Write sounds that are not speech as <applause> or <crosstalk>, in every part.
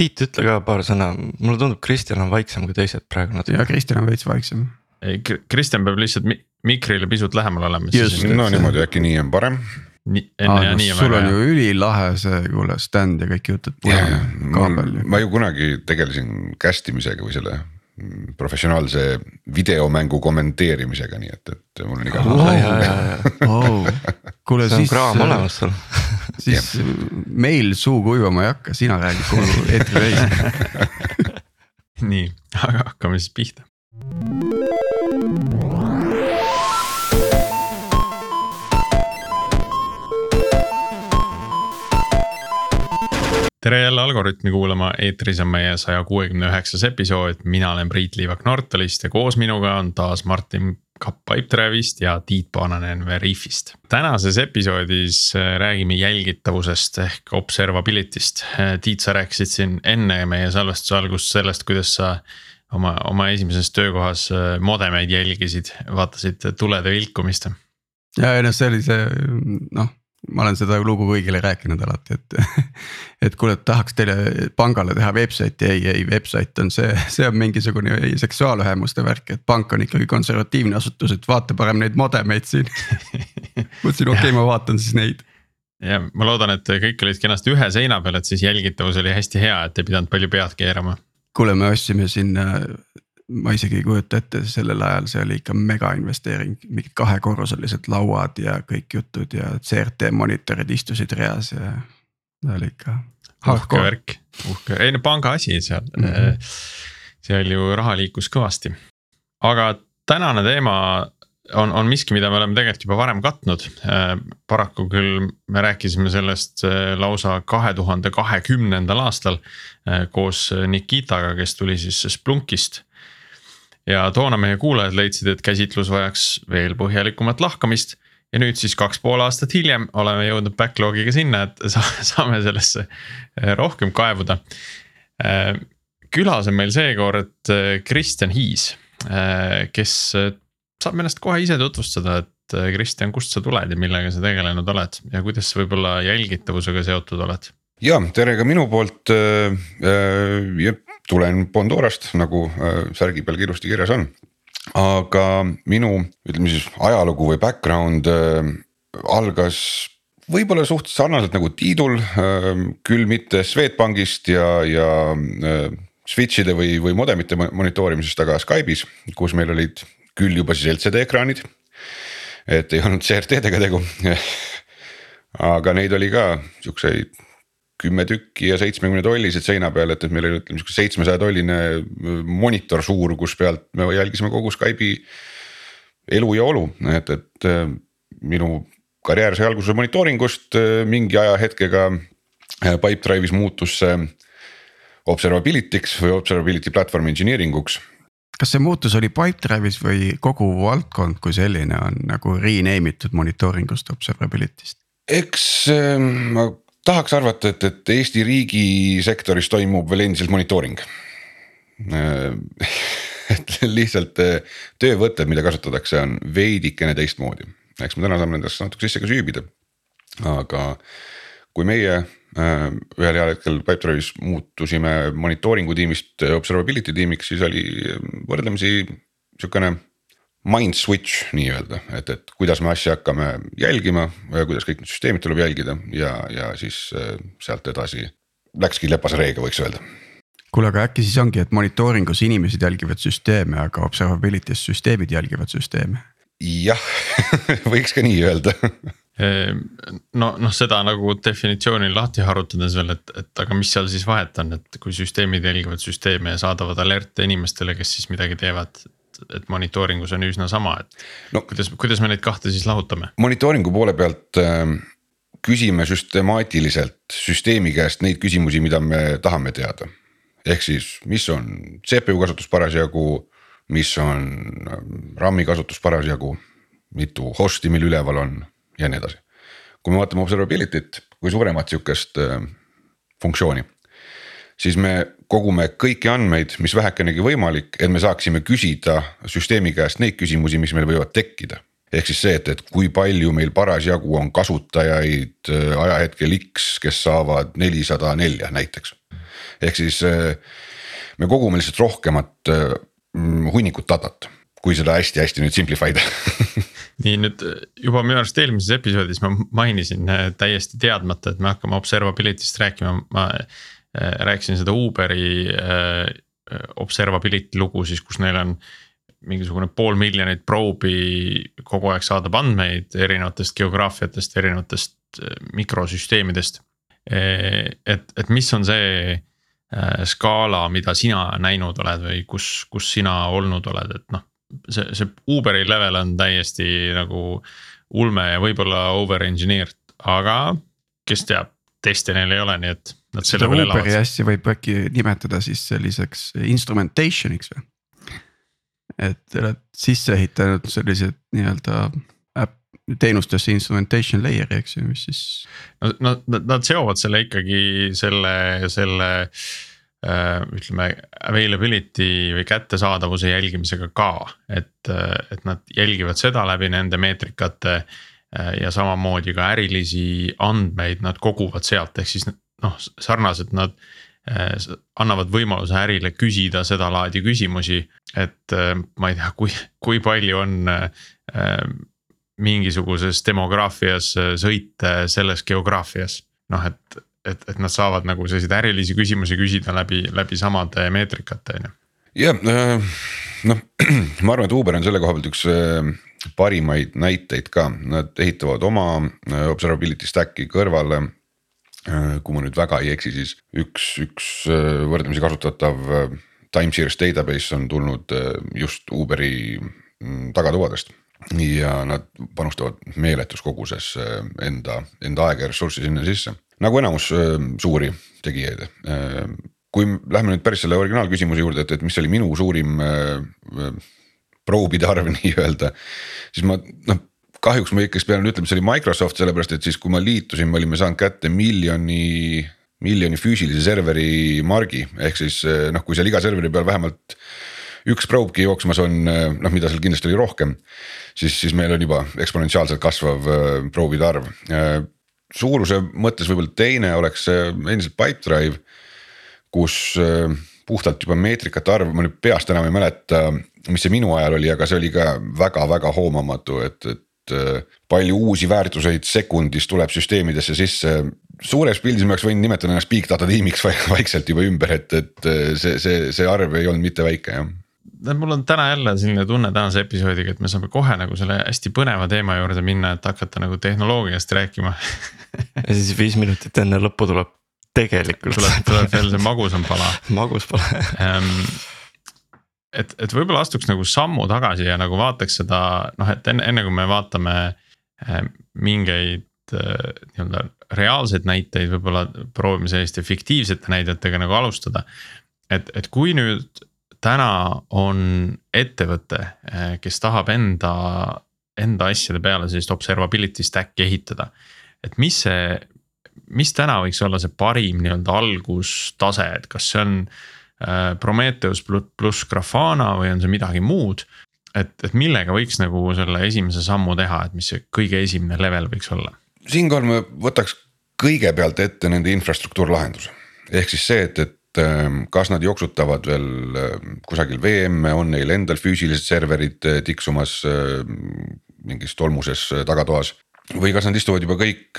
Tiit, ütle ka paar sõna, mulle tundub, Kristjan on vaiksem kui teised praegu natuke. ja Kristjan on veits vaiksem. Kristjan peab lihtsalt mi mikrile pisut lähemal olema. no niimoodi äkki nii on parem. nii, enne ja nii on väga hea. sul on ju ülilahe see, kuule stand ja kõik jutud. ma ju kunagi tegelesin cast imisega või selle professionaalse videomängu kommenteerimisega, nii et, et mul on igasugused oh,. Oh. kuule siis. kraam olemas sul siis meil suu kuivama ei hakka, sina räägid kogu <laughs> eetrireis nii, aga hakkame siis pihta. tere jälle Algorütmi kuulama, eetris on meie saja kuuekümne üheksas episood, mina olen Priit Liivak Nortalist ja koos minuga on taas Martin Kapp Pipedrive'ist ja Tiit Paananen Veriffist. tänases episoodis äh, räägime jälgitavusest ehk observability'st. Äh, Tiit, sa rääkisid siin enne meie salvestuse algust sellest, kuidas sa oma, oma esimeses töökohas äh, modemeid jälgisid, vaatasid tulede vilkumist. ja ei noh, see oli see noh ma olen seda lugu kõigile rääkinud alati, et, <laughs> et kuule, tahaks teile pangale teha website'i, ei, ei website on see, <laughs> see on mingisugune seksuaalvähemuste värk, et pank on ikkagi konservatiivne asutus, et vaata parem neid modemeid siin. <laughs> mõtlesin, okei okay,, ma vaatan siis neid. ja ma loodan, et kõik olid kenasti ühe seina peal, et siis jälgitavus oli hästi hea, et ei pidanud palju pead keerama. kuule, me ostsime sinna ma isegi ei kujuta ette, sellel ajal see oli ikka mega investeering, mingid kahekorruselised lauad ja kõik jutud ja CRT monitorid istusid reas ja. oli ikka. uhke värk, uhke, ei no panga asi seal mm, -hmm. seal ju raha liikus kõvasti. aga tänane teema on, on miski, mida me oleme tegelikult juba varem katnud. Äh, paraku küll me rääkisime sellest äh, lausa kahe tuhande kahekümnendal aastal koos Nikitaga, kes tuli siis Splunkist ja toona meie kuulajad leidsid, et käsitlus vajaks veel põhjalikumat lahkamist. ja nüüd siis kaks pool aastat hiljem oleme jõudnud backlog'iga sinna, et saame sellesse eh, rohkem kaevuda. Eh, külas on meil seekord eh, Kristjan Hiis, kes saab ennast kohe ise tutvustada, et Kristjan, kust sa tuled ja millega sa tegelenud oled ja kuidas sa võib-olla jälgitavusega seotud oled? ja tere ka minu poolt äh,. Tulen Bondorast, nagu äh, särgi peal ilusti kirjas on. aga minu, ütleme siis ajalugu või background äh, algas võib-olla suht sarnaselt nagu Tiidul, äh, küll mitte Swedbankist ja, ja switch'ide või, või modemite monitoorimisest, aga Skype'is, kus meil olid küll juba siis LCD ekraanid. et ei olnud CRT-dega tegu <laughs> aga neid oli ka siukseid kümme tükki ja seitsmekümne tollised seina peal, et, et meil oli ütleme sihuke seitsmesaja tolline äh, monitor suur, kus pealt me jälgisime kogu Skype'i elu ja olu, et, et äh, minu karjäär sai alguse monitooringust, äh, mingi ajahetkega Pipedrive'is muutus see observability'ks või observability platform engineering uks kas see muutus oli Pipedrive'is või kogu valdkond kui selline on nagu rename itud monitooringust observability'st? eks ma tahaks arvata, et, et Eesti riigisektoris toimub veel endiselt monitooring. <laughs> et lihtsalt eh, töövõtted, mida kasutatakse, on veidikene teistmoodi, eks me täna saame nendesse natuke sisse ka süübida. aga kui meie eh, ühel heal hetkel Pipedrive'is muutusime monitooringu tiimist observability tiimiks, siis oli võrdlemisi sihukene mind switch nii-öelda, et, et kuidas me asja hakkame jälgima, kuidas kõik need süsteemid tuleb jälgida ja, ja siis äh, sealt edasi läkski lepase reega, võiks öelda. kuule, aga äkki siis ongi, et monitooringus inimesed jälgivad süsteeme, aga observability's süsteemid jälgivad süsteeme? jah <laughs> võiks ka nii öelda no noh, seda nagu definitsiooni lahti harutades veel, et, et aga mis seal siis vahet on, et kui süsteemid jälgivad süsteeme ja saadavad alerte inimestele, kes siis midagi teevad et monitooringus on üsna sama, et no, kuidas, kuidas me neid kahte siis lahutame? monitooringu poole pealt äh, küsime süstemaatiliselt süsteemi käest neid küsimusi, mida me tahame teada. ehk siis, mis on CPU kasutus parasjagu, mis on ähm, RAM-i kasutus parasjagu, mitu host'i meil üleval on ja nii edasi. kui me vaatame observability't kui suuremat sihukest äh, funktsiooni siis me kogume kõiki andmeid, mis vähekenegi võimalik, et me saaksime küsida süsteemi käest neid küsimusi, mis meil võivad tekkida. ehk siis see, et, et kui palju meil parasjagu on kasutajaid äh, ajahetkel X, kes saavad nelisada nelja näiteks. ehk siis äh, me kogume lihtsalt rohkemat äh, hunnikut datat, kui seda hästi-hästi nüüd simplify da <laughs> nii nüüd juba minu arust eelmises episoodis ma mainisin täiesti teadmata, et me hakkame observability'st rääkima, ma rääkisin seda Uberi observability lugu siis, kus neil on mingisugune pool miljonit probe'i kogu aeg saadab andmeid erinevatest geograafiatest, erinevatest äh, mikrosüsteemidest. et, et mis on see äh, skaala, mida sina näinud oled või kus, kus sina olnud oled, et noh. see, see Uberi level on täiesti nagu ulme ja võib-olla over engineered, aga kes teab, teste neil ei ole, nii et. Seda Uberi asja võib äkki nimetada siis selliseks instrumentation'iks või? et oled sisse ehitanud sellised nii-öelda äpp, teenustesse instrumentation layer'i, eks ju, mis siis. no nad, nad seovad selle ikkagi selle, selle äh, ütleme availability või kättesaadavuse jälgimisega ka, et, et nad jälgivad seda läbi nende meetrikate äh, ja samamoodi ka ärilisi andmeid nad koguvad sealt, ehk siis noh, sarnaselt nad Äh, annavad võimaluse ärile küsida sedalaadi küsimusi, et äh, ma ei tea, kui, kui palju on äh, mingisuguses demograafias sõite selles geograafias. noh, et, et, et nad saavad nagu selliseid ärilisi küsimusi küsida läbi, läbi samade meetrikate on ju. jah, noh <clears throat> ma arvan, et Uber on selle koha pealt üks parimaid näiteid ka, nad ehitavad oma observability stack'i kõrvale kui ma nüüd väga ei eksi, siis üks, üks äh, võrdlemisi kasutatav äh, time series database on tulnud just Uberi mm, tagatubadest. ja nad panustavad meeletus koguses enda, enda aega ja ressurssi sinna sisse, nagu enamus suuri tegijaid. kui lähme nüüd päris selle originaalküsimuse juurde, et, et mis oli minu suurim probe'ide arv <laughs> nii-öelda, siis ma noh kahjuks ma ikkagist pean ütlema, see oli Microsoft, sellepärast et siis, kui ma liitusin, me olime saanud kätte miljoni, miljoni füüsilise serveri margi, ehk siis noh, kui seal iga serveri peal vähemalt üks probe'gi jooksmas on, noh, mida seal kindlasti oli rohkem. siis, siis meil on juba eksponentsiaalselt kasvav äh, probe'ide arv. Suuruse mõttes võib-olla teine oleks endiselt Pipedrive, kus puhtalt juba meetrikate arv, ma nüüd peast enam ei mäleta, mis see minu ajal oli, aga see oli ka väga-väga hoomamatu, et, et palju uusi väärtuseid sekundis tuleb süsteemidesse sisse. suures pildis ma oleks võinud nimetada ennast big data tiimiks vaikselt juba ümber, et, et äh, see, see, see arv ei olnud mitte väike jah mul on täna jälle selline tunne tänase episoodiga, et me saame kohe nagu selle hästi põneva teema juurde minna, et hakata nagu tehnoloogiast rääkima <laughs> ja siis viis minutit enne lõppu tuleb tegelikult. tuleb, tuleb veel see magusam pala <laughs> magus pala ähm, et, et võib-olla astuks nagu sammu tagasi ja nagu vaataks seda noh, et enne, enne kui me vaatame äh, mingeid äh, nii-öelda reaalseid näiteid, võib-olla proovime selliste fiktiivsete näidetega nagu alustada. et, et kui nüüd täna on ettevõte, äh, kes tahab enda, enda asjade peale sellist observability stack'i ehitada. et mis see, mis täna võiks olla see parim nii-öelda algustase, et kas see on Prometheus pluss Grafana või on see midagi muud. et, et millega võiks nagu selle esimese sammu teha, et mis see kõige esimene level võiks olla? siinkohal ma võtaks kõigepealt ette nende infrastruktuurlahenduse, ehk siis see, et, et ähm, kas nad jooksutavad veel ähm, kusagil VM-e, on neil endal füüsilised serverid äh, tiksumas ähm, mingis tolmuses äh, tagatoas. või kas nad istuvad juba kõik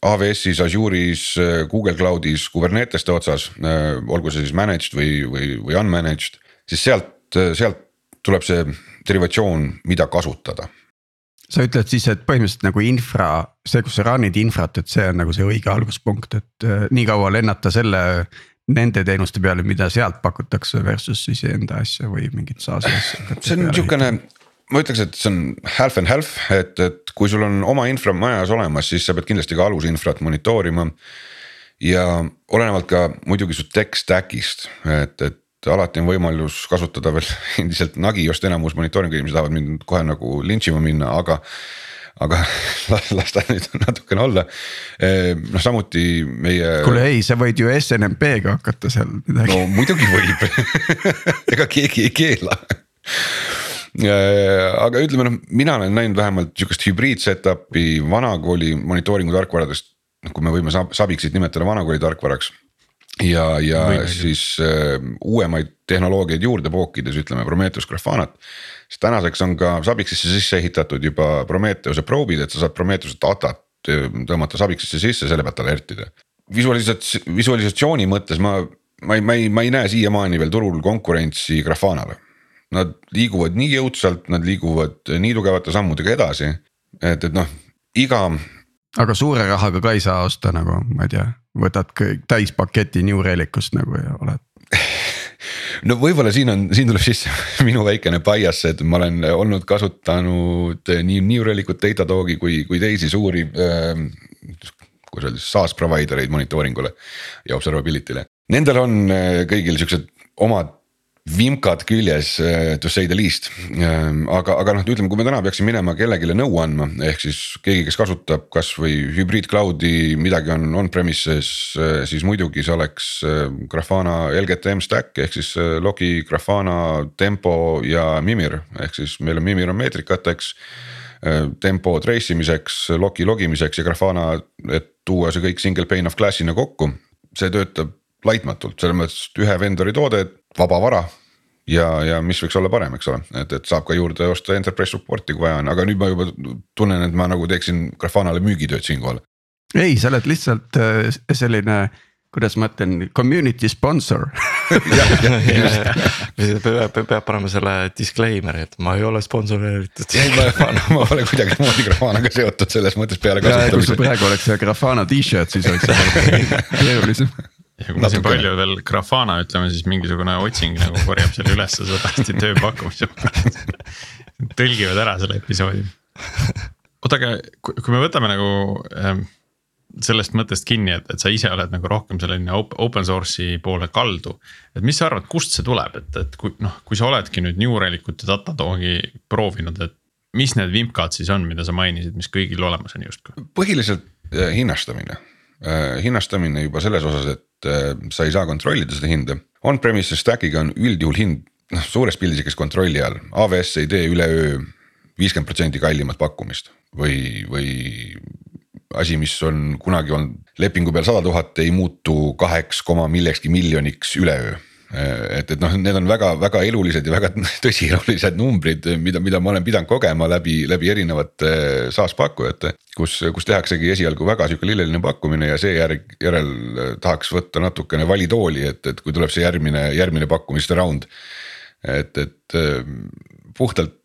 AWS-is, Azure'is, Google Cloud'is, Kuberneteste otsas, äh, olgu see siis managed või, või, või unmanaged, siis sealt, sealt tuleb see derivatsioon, mida kasutada. sa ütled siis, et põhimõtteliselt nagu infra, see, kus sa run'id infrat, et see on nagu see õige alguspunkt, et äh, nii kaua lennata selle nende teenuste peale, mida sealt pakutakse versus siis enda asja või mingit SaaS-i asja. see on niisugune ma ütleks, et see on half and half, et, et kui sul on oma infra majas olemas, siis sa pead kindlasti ka alusinfrat monitoorima. ja olenevalt ka muidugi su tech stack'ist, et, et alati on võimalus kasutada veel <laughs> endiselt Nagiost enamus monitooringu inimesed tahavad mind kohe nagu lintšima minna, aga aga <laughs> las ta nüüd <laughs> natukene olla, noh samuti meie. kuule ei, sa võid ju SNMP-ga hakata seal midagi. no muidugi võib ega keegi ei keela aga ütleme noh, mina olen näinud vähemalt sihukest hübriid setup'i vanakooli monitooringu tarkvaradest. noh, kui me võime Sabixit nimetada vanakooli tarkvaraks. ja, ja Võimeline. siis äh, uuemaid tehnoloogiaid juurde pookides ütleme Prometheus Graphanat. siis tänaseks on ka Sabixisse sisse ehitatud juba Prometheuse proobid, et sa saad Prometheuse datat äh, tõmmata Sabixisse sisse, selle pealt alertida. visualisats-, visualisatsiooni mõttes ma, ma ei, ma ei, ma ei näe siiamaani veel turul konkurentsi Graphanale. Nad liiguvad nii jõudsalt, nad liiguvad nii tugevate sammudega edasi, et, et noh, iga aga suure rahaga ka ei saa osta nagu, ma ei tea, võtad täispaketi New Relicust nagu ja oled. <laughs> no võib-olla siin on, siin tuleb sisse <laughs> minu väikene bias, et ma olen olnud kasutanud nii New Relicut, Datadogi kui, kui teisi suuri äh,. kuidas öelda siis SaaS provider eid monitooringule ja observability'le. Nendel on äh, kõigil siuksed omad vimkad küljes eh, to say the least. aga, aga noh, ütleme, kui me täna peaksime minema kellelegi nõu andma, ehk siis keegi, kes kasutab kasvõi hübriid cloud'i, midagi on on-premises, eh, siis muidugi see oleks eh, Grafana LGTM stack ehk siis Logi, Grafana, Tempo ja Mimir, ehk siis meil on Mimir on meetrikateks. Tempo trace imiseks, Logi logimiseks ja Grafana, et tuua see kõik single pane of glass'ina kokku, see töötab laitmatult, selles mõttes ühe vendori toode, vaba vara ja, ja mis võiks olla parem, eks ole, et, et saab ka juurde osta enterprise support'i, kui vaja on, aga nüüd ma juba tunnen, et ma nagu teeksin Grafanale müügitööd siinkohal. ei, sa oled lihtsalt äh, selline, kuidas ma ütlen, community sponsor <laughs> peab, peab panema selle disclaimer'i, et ma ei ole sponsoreeritud. ei, ma, ma pole kuidagimoodi Grafanaga seotud selles mõttes peale ja kui sul kasutamise. praegu oleks see Grafana t-shirt, siis oleks <laughs> keerulisem. Ja kui ma siin Natukene. palju veel Grafana ütleme, siis mingisugune otsing nagu korjab selle ülesse sõbrasti tööpakkumise pärast. tõlgivad ära selle episoodi. oota, aga kui, me võtame nagu ähm, sellest mõttest kinni, et, et sa ise oled nagu rohkem selline op- open source'i poole kaldu. et mis sa arvad, kust see tuleb, et, et kui noh, kui sa oledki nüüd New Relicut ja Datadogi proovinud, et mis need vimkad siis on, mida sa mainisid, mis kõigil olemas on justkui? põhiliselt äh, hinnastamine, hinnastamine juba selles osas, et äh, sa ei saa kontrollida seda hinda. On-premises stack'iga on üldjuhul hind noh, suures pildis ikkes kontrolli all, AWS ei tee üleöö viiskümmend protsenti kallimat pakkumist või, või asi, mis on kunagi olnud lepingu peal sada tuhat, ei muutu kaheks koma millekski miljoniks üleöö. Et, et noh, need on väga-väga elulised ja väga <laughs> tõsielulised numbrid, mida, mida ma olen pidanud kogema läbi, läbi erinevate SaaS pakkujate. kus, kus tehaksegi esialgu väga sihuke lilleline pakkumine ja seejärg, järel tahaks võtta natukene valitooli, et, et kui tuleb see järgmine, järgmine pakkumiste round. et, et puhtalt,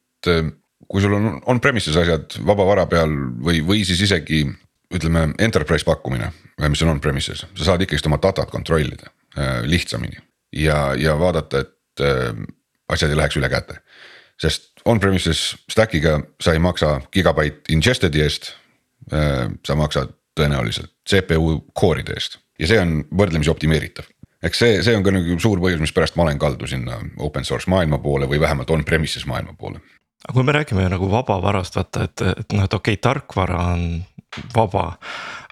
kui sul on on-premises asjad vaba vara peal või, või siis isegi ütleme enterprise pakkumine, mis on on-premises, sa saad ikkagist oma datat kontrollida äh, lihtsamini. Ja, ja vaadata, et äh, asjad ei läheks üle käte. sest on-premises stack'iga sa ei maksa gigabyte ingested'i eest äh,. sa maksad tõenäoliselt CPU core'ide eest ja see on võrdlemisi optimeeritav eks see, see on ka nagu suur põhjus, mispärast ma olen kaldu sinna open source maailma poole või vähemalt on-premises maailma poole aga kui me räägime nagu vabavarast, vaata, et, et noh, et okei okay,, tarkvara on vaba.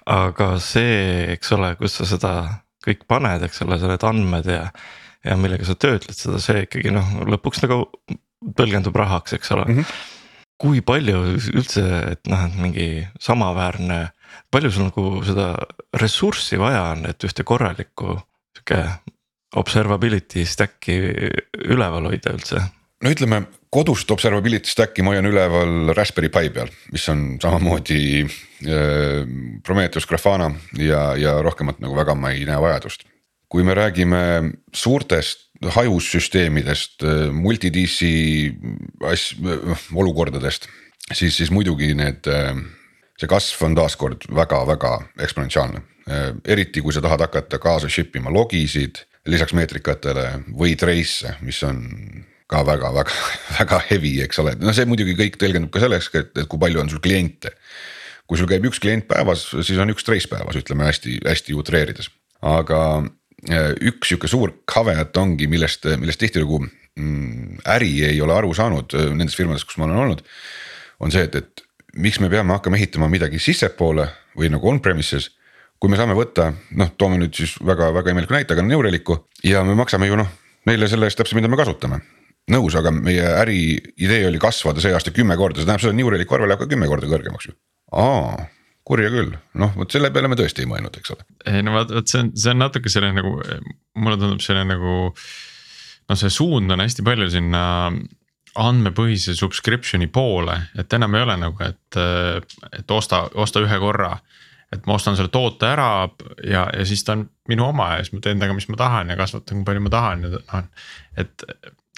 aga see, eks ole, kus sa seda kõik paned, eks ole, sa need andmed ja. ja millega sa töötled seda, see ikkagi noh, lõpuks nagu tõlgendub rahaks, eks ole mm. -hmm. kui palju üldse, et noh, et mingi samaväärne, palju sul nagu seda ressurssi vaja on, et ühte korralikku sihuke observability stack'i üleval hoida üldse? No ütleme, kodust observability stack'i ma hoian üleval Raspberry Pi peal, mis on samamoodi äh, Prometheus Grafana ja, ja rohkemat nagu väga ma ei näe vajadust. kui me räägime suurtest hajussüsteemidest, multi-DC as-, olukordadest, siis, siis muidugi need, see kasv on taaskord väga-väga eksponentsiaalne. eriti kui sa tahad hakata kaasa ship ima logisid lisaks meetrikatele või trace'e, mis on ka väga-väga, <laughs> väga heavy, eks ole, no see muidugi kõik tõlgendub ka selleks, et, et kui palju on sul kliente. kui sul käib üks klient päevas, siis on üks trace päevas, ütleme hästi-hästi utreerides, aga üks sihuke suur caveat ongi, millest, millest tihtilugu mm, äri ei ole aru saanud nendes firmades, kus ma olen olnud. on see, et, et miks me peame hakkama ehitama midagi sissepoole või nagu on-premises. kui me saame võtta, noh, toome nüüd siis väga-väga imeliku näite, aga New Relic'u ja me maksame ju noh, neile selle eest täpselt, mida me kasutame nõus, aga meie äri idee oli kasvada see aasta kümme korda, see tähendab seda, Relicu arve läheb ka kümme korda kõrgemaks ju. aa, kurja küll, noh vot selle peale me tõesti ei mõelnud, eks ole. ei no vot, vot see on, see on natuke selline nagu, mulle tundub selline nagu. noh, see suund on hästi palju sinna andmepõhise subscription'i poole, et enam ei ole nagu, et, et osta, osta ühe korra. et ma ostan selle toote ära ja, ja siis ta on minu oma ja siis ma teen temaga, mis ma tahan ja kasvatan, kui palju ma tahan ja noh, et,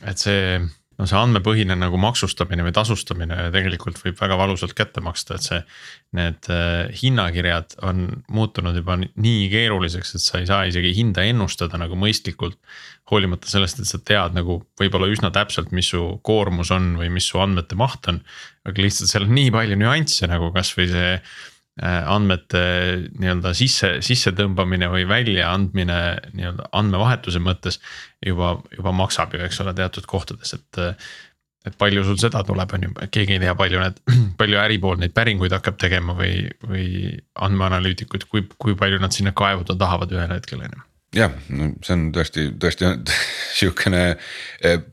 et see no see andmepõhine nagu maksustamine või tasustamine tegelikult võib väga valusalt kätte maksta, et see. Need äh, hinnakirjad on muutunud juba nii keeruliseks, et sa ei saa isegi hinda ennustada nagu mõistlikult. hoolimata sellest, et sa tead nagu võib-olla üsna täpselt, mis su koormus on või mis su andmete maht on. aga lihtsalt seal on nii palju nüansse nagu kasvõi see andmete nii-öelda sisse, sissetõmbamine või väljaandmine nii-öelda andmevahetuse mõttes. juba, juba maksab ju, eks ole, teatud kohtades, et. et palju sul seda tuleb, on ju, keegi ei tea, palju need, <clears throat> palju äripool neid päringuid hakkab tegema või, või andmeanalüütikud, kui, kui palju nad sinna kaevuda tahavad ühel hetkel, on ju jah, no see on tõesti, tõesti <laughs> sihukene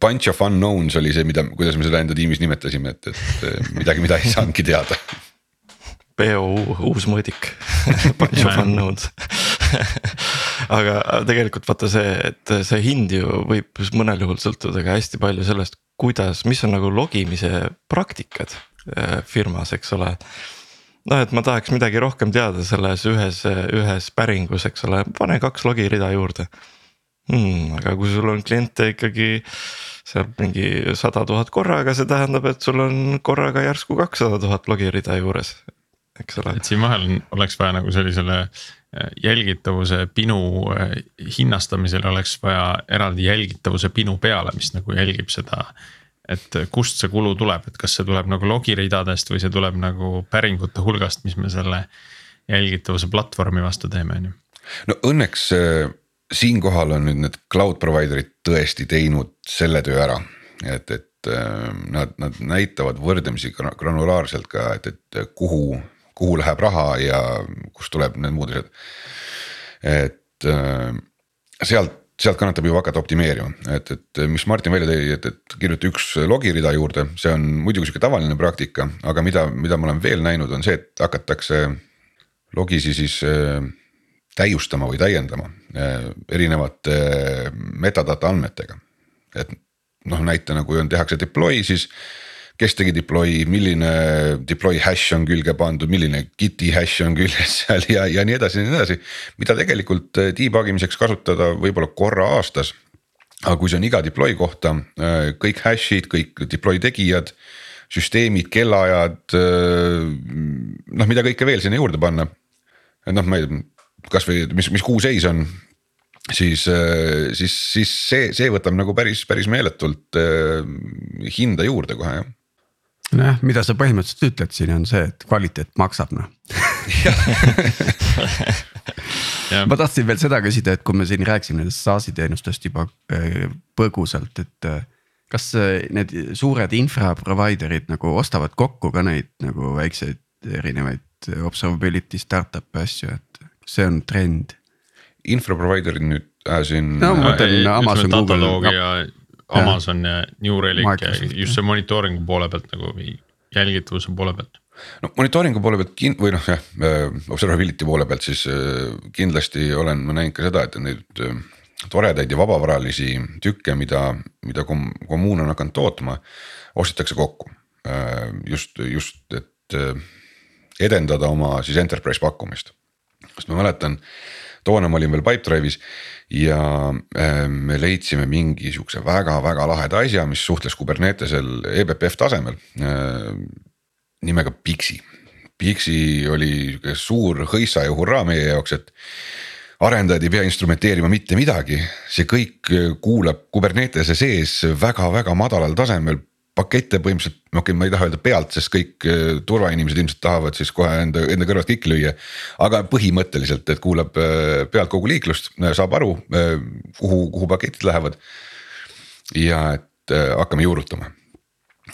bunch of unknowns oli see, mida, kuidas me seda enda tiimis nimetasime, et, et midagi, mida ei saanudki teada <laughs> PO uus mõõdik. <laughs> Of unknowns aga tegelikult vaata see, et see hind ju võib mõnel juhul sõltuda ka hästi palju sellest, kuidas, mis on nagu logimise praktikad äh, firmas, eks ole. noh, et ma tahaks midagi rohkem teada selles ühes, ühes päringus, eks ole, pane kaks logirida juurde. Hmm,. aga kui sul on kliente ikkagi seal mingi sada tuhat korraga, see tähendab, et sul on korraga järsku kakssada tuhat logirida juures eks ole. et siin vahel oleks vaja nagu sellisele äh, jälgitavuse pinu äh, hinnastamisel oleks vaja eraldi jälgitavuse pinu peale, mis nagu jälgib seda. et kust see kulu tuleb, et kas see tuleb nagu logiridadest või see tuleb nagu päringute hulgast, mis me selle jälgitavuse platvormi vastu teeme, on ju. no õnneks äh, siinkohal on nüüd need cloud provider'id tõesti teinud selle töö ära, et, et nad, nad näitavad võrdlemisi granulaarselt ka, et, et kuhu kuhu läheb raha ja kust tuleb need muud asjad. et äh, sealt, sealt kannatab juba hakata optimeerima, et, et mis Martin välja tõi, et, et kirjuta üks logirida juurde, see on muidugi sihuke tavaline praktika, aga mida, mida ma olen veel näinud, on see, et hakatakse logisi siis äh, täiustama või täiendama äh, erinevate metadata andmetega. et noh, näitena kui on, tehakse deploy, siis kes tegi deploy, milline deploy hash on külge pandud, milline Git'i hash on küljes seal ja, ja nii edasi ja nii edasi. mida tegelikult eh, debug imiseks kasutada võib-olla korra aastas. aga kui see on iga deploy kohta eh, kõik hash'id, kõik deploy tegijad, süsteemid, kellaajad. Eh, noh, mida kõike veel sinna juurde panna. noh, ma ei tea, kasvõi mis, mis kuu seis on siis, siis, siis see, see võtab nagu päris, päris meeletult hinda juurde kohe jah nojah, mida sa põhimõtteliselt ütled siin on see, et kvaliteet maksab noh ma tahtsin veel seda küsida, et kui me siin rääkisime nendest SaaS-i teenustest juba äh, põgusalt, et. Äh, kas äh, need suured infra provider'id nagu ostavad kokku ka neid nagu väikseid erinevaid observability startup'e asju, et see on trend? infra provider'id nüüd äh, siin. no ma mõtlen Amazon, Google. ja Amazon ja New Relic ja just see monitooringu poole pealt nagu jälgitavuse poole pealt. No monitooringu poole pealt kin- või noh, jah äh, observability poole pealt siis äh, kindlasti olen ma näinud ka seda, et neid äh, toredaid ja vabavaralisi tükke, mida, mida kom-, kommuun on hakanud tootma, ostetakse kokku. just, just, et edendada oma siis enterprise pakkumist, sest ma mäletan toona ma olin veel Pipedrive'is ja äh, me leidsime mingi sihukese väga-väga laheda asja, mis suhtles Kubernetesel eBPF tasemel äh, nimega Pixi. Pixi oli suur hõissa ja hurraa meie jaoks, et arendajad ei pea instrumenteerima mitte midagi, see kõik kuulab Kubernetese sees väga-väga madalal tasemel pakette põhimõtteliselt, okei ma ei taha öelda pealt, sest kõik äh, turvainimesed ilmselt tahavad siis kohe enda, enda kõrvalt kikki lüüa. aga põhimõtteliselt, et kuulab äh, pealt kogu liiklust, äh, saab aru, kuhu, kuhu paketid lähevad. ja et hakkame juurutama.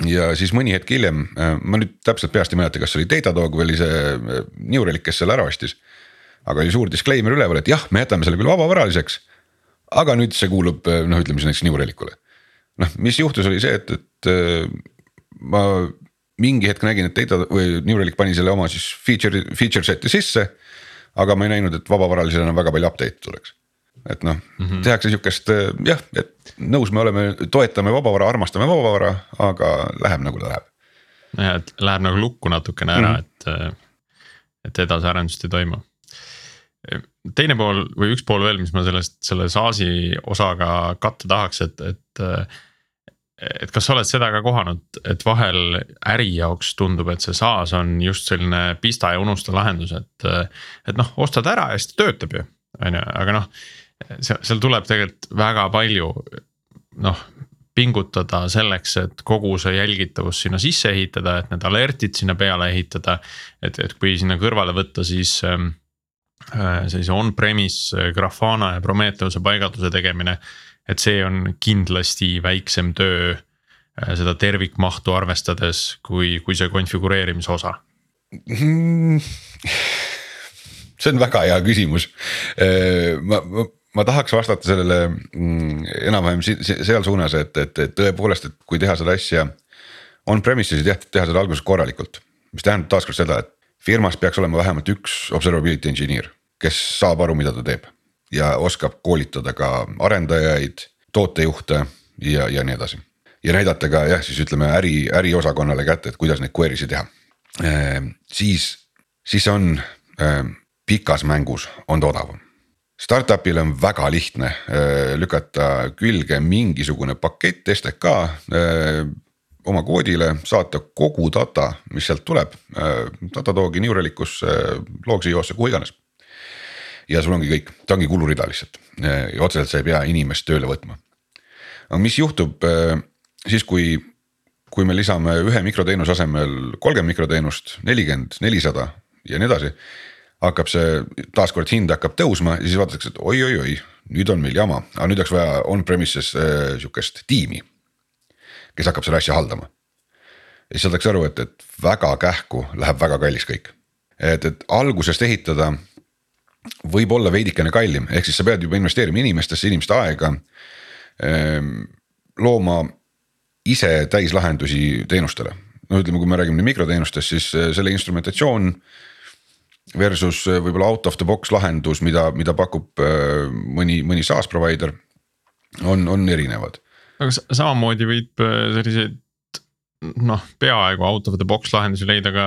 ja siis mõni hetk hiljem, ma nüüd täpselt peast ei mäleta, kas see oli Datadog või oli see New Relic, kes selle ära ostis. aga oli suur disclaimer üleval, et jah, me jätame selle küll vabavaraliseks. aga nüüd see kuulub noh, ütleme siis näiteks New Relicule noh, mis juhtus, oli see, et, et äh, ma mingi hetk nägin, et Data või New Relic pani selle oma siis feature, feature set'i sisse. aga ma ei näinud, et vabavaralisele enam väga palju update'e tuleks. et noh mm -hmm. tehakse sihukest jah, et nõus, me oleme, toetame vabavara, armastame vabavara, aga läheb nagu läheb. jah, et läheb nagu lukku natukene ära mm, -hmm. et, et edasiarendust ei toimu teine pool või üks pool veel, mis ma sellest, selle SaaS-i osaga katta tahaks, et, et. Et kas sa oled seda ka kohanud, et vahel äri jaoks tundub, et see SaaS on just selline pista ja unusta lahendus, et. et noh, ostad ära ja siis ta töötab ju, on ju, aga noh, seal, tuleb tegelikult väga palju noh pingutada selleks, et kogu see jälgitavus sinna sisse ehitada, et need alert'id sinna peale ehitada. et, et kui sinna kõrvale võtta, siis ähm, Äh, sellise on-premise äh, Grafana ja Prometheuse paigalduse tegemine. Et see on kindlasti väiksem töö äh, seda tervikmahtu arvestades, kui, kui see konfigureerimise osa mm,? see on väga hea küsimus. ma, ma, ma tahaks vastata sellele mm, enam-vähem seal suunas, et, et, et tõepoolest, et kui teha seda asja on-premise'is ja teha seda alguses korralikult. mis tähendab taaskord seda, et firmas peaks olema vähemalt üks observability engineer kes saab aru, mida ta teeb ja oskab koolitada ka arendajaid, tootejuhte ja, ja nii edasi. ja näidata ka jah, siis ütleme äri, äriosakonnale kätte, et kuidas neid query si teha e,. siis, siis on e, pikas mängus on ta odavam. Startup'il on väga lihtne e, lükata külge mingisugune pakett STK oma koodile, saata kogu data, mis sealt tuleb Datadogi, äh,, Logsio'sse, kuhu iganes ja sul ongi kõik, ta ongi kulurida lihtsalt ja otseselt sa ei pea inimest tööle võtma. aga mis juhtub äh, siis, kui, kui me lisame ühe mikroteenuse asemel kolmkümmend mikroteenust, nelikümmend, nelisada ja nii edasi. hakkab see taaskord hind hakkab tõusma ja siis vaadatakse, et oi-oi-oi, nüüd on meil jama, aga nüüd oleks vaja on-premises äh, sihukest tiimi. kes hakkab seda asja haldama. ja siis saadakse aru, et, et väga kähku läheb väga kallis kõik. et, et algusest ehitada võib olla veidikene kallim, ehk siis sa pead juba investeerima inimestesse, inimeste aega. Ehm, looma ise täislahendusi teenustele, no ütleme, kui me räägime mikroteenustest, siis eh, selle instrumentatsioon. Versus eh, võib-olla out of the box lahendus, mida, mida pakub eh, mõni, mõni SaaS provider, on, on erinevad. aga samamoodi võib selliseid noh, peaaegu out of the box lahendusi leida ka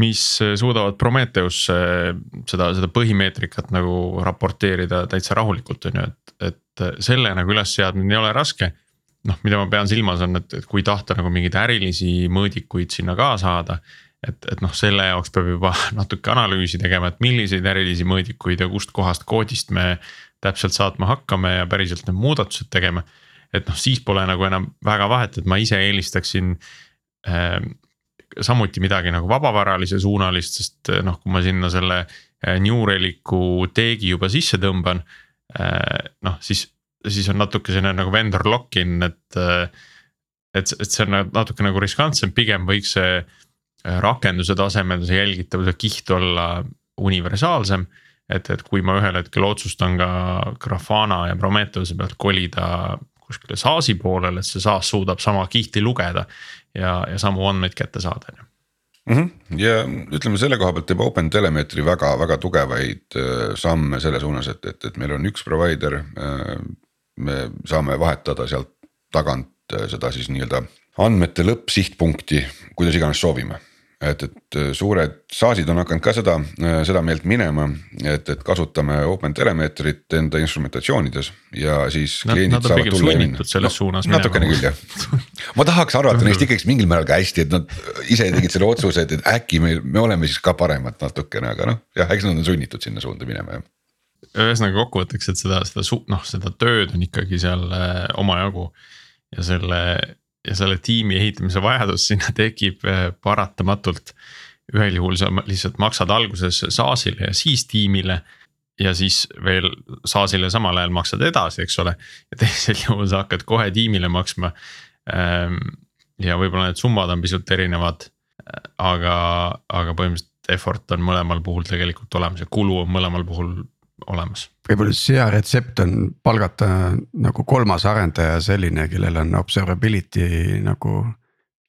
mis suudavad Prometheusse seda, seda põhimeetrikat nagu raporteerida täitsa rahulikult, on ju, et, et selle nagu ülesseadmine ei ole raske. noh, mida ma pean silmas, on, et, et kui tahta nagu mingeid ärilisi mõõdikuid sinna ka saada. et, et noh, selle jaoks peab juba <laughs> natuke analüüsi tegema, et milliseid ärilisi mõõdikuid ja kustkohast koodist me täpselt saatma hakkame ja päriselt need muudatused tegema. et noh, siis pole nagu enam väga vahet, et ma ise eelistaksin samuti midagi nagu vabavaralise suunalist, sest eh, noh, kui ma sinna selle eh, New Relic'u teegi juba sisse tõmban. Eh, noh, siis, siis on natuke selline nagu vendor lock-in, et. et, et see on natuke nagu riskantsem, pigem võiks see rakenduse tasemel see jälgitavuse kiht olla universaalsem et, et kui ma ühel hetkel otsustan ka Grafana ja Prometheuse pealt kolida kuskile SaaS-i poolele, et see SaaS suudab sama kihti lugeda ja, ja samu andmeid kätte saada, on ju mm. -hmm. ja ütleme selle koha pealt teeb OpenTelemetry väga-väga tugevaid äh, samme selle suunas, et, et, et meil on üks provider. Äh, me saame vahetada sealt tagant äh, seda siis nii-öelda andmete lõppsihtpunkti, kuidas iganes soovime et, et äh, suured SaaS-id on hakanud ka seda, äh, seda meelt minema, et, et kasutame OpenTelemetrit enda instrumentatsioonides ja siis kliendid nad, saavad tulla ja minna. selles no, suunas minema. natukene küll jah, ma tahaks arvata neist ikkagi mingil määral ka hästi, et nad ise tegid selle otsuse, et, et äkki me, me oleme siis ka paremad natukene, aga noh, jah, eks nad on sunnitud sinna suunda minema jah ühesõnaga kokkuvõtteks, et seda, seda noh, seda tööd on ikkagi seal äh, omajagu ja selle ja selle tiimi ehitamise vajadus sinna tekib äh, paratamatult. ühel juhul sa lihtsalt maksad alguses SaaS-ile ja siis tiimile. ja siis veel SaaS-ile samal ajal maksad edasi, eks ole, ja teisel juhul sa hakkad kohe tiimile maksma. Ähm, ja võib-olla need summad on pisut erinevad, aga, aga põhimõtteliselt effort on mõlemal puhul tegelikult olemas ja kulu on mõlemal puhul olemas. võib-olla siis hea retsept on palgata nagu kolmas arendaja selline, kellel on observability nagu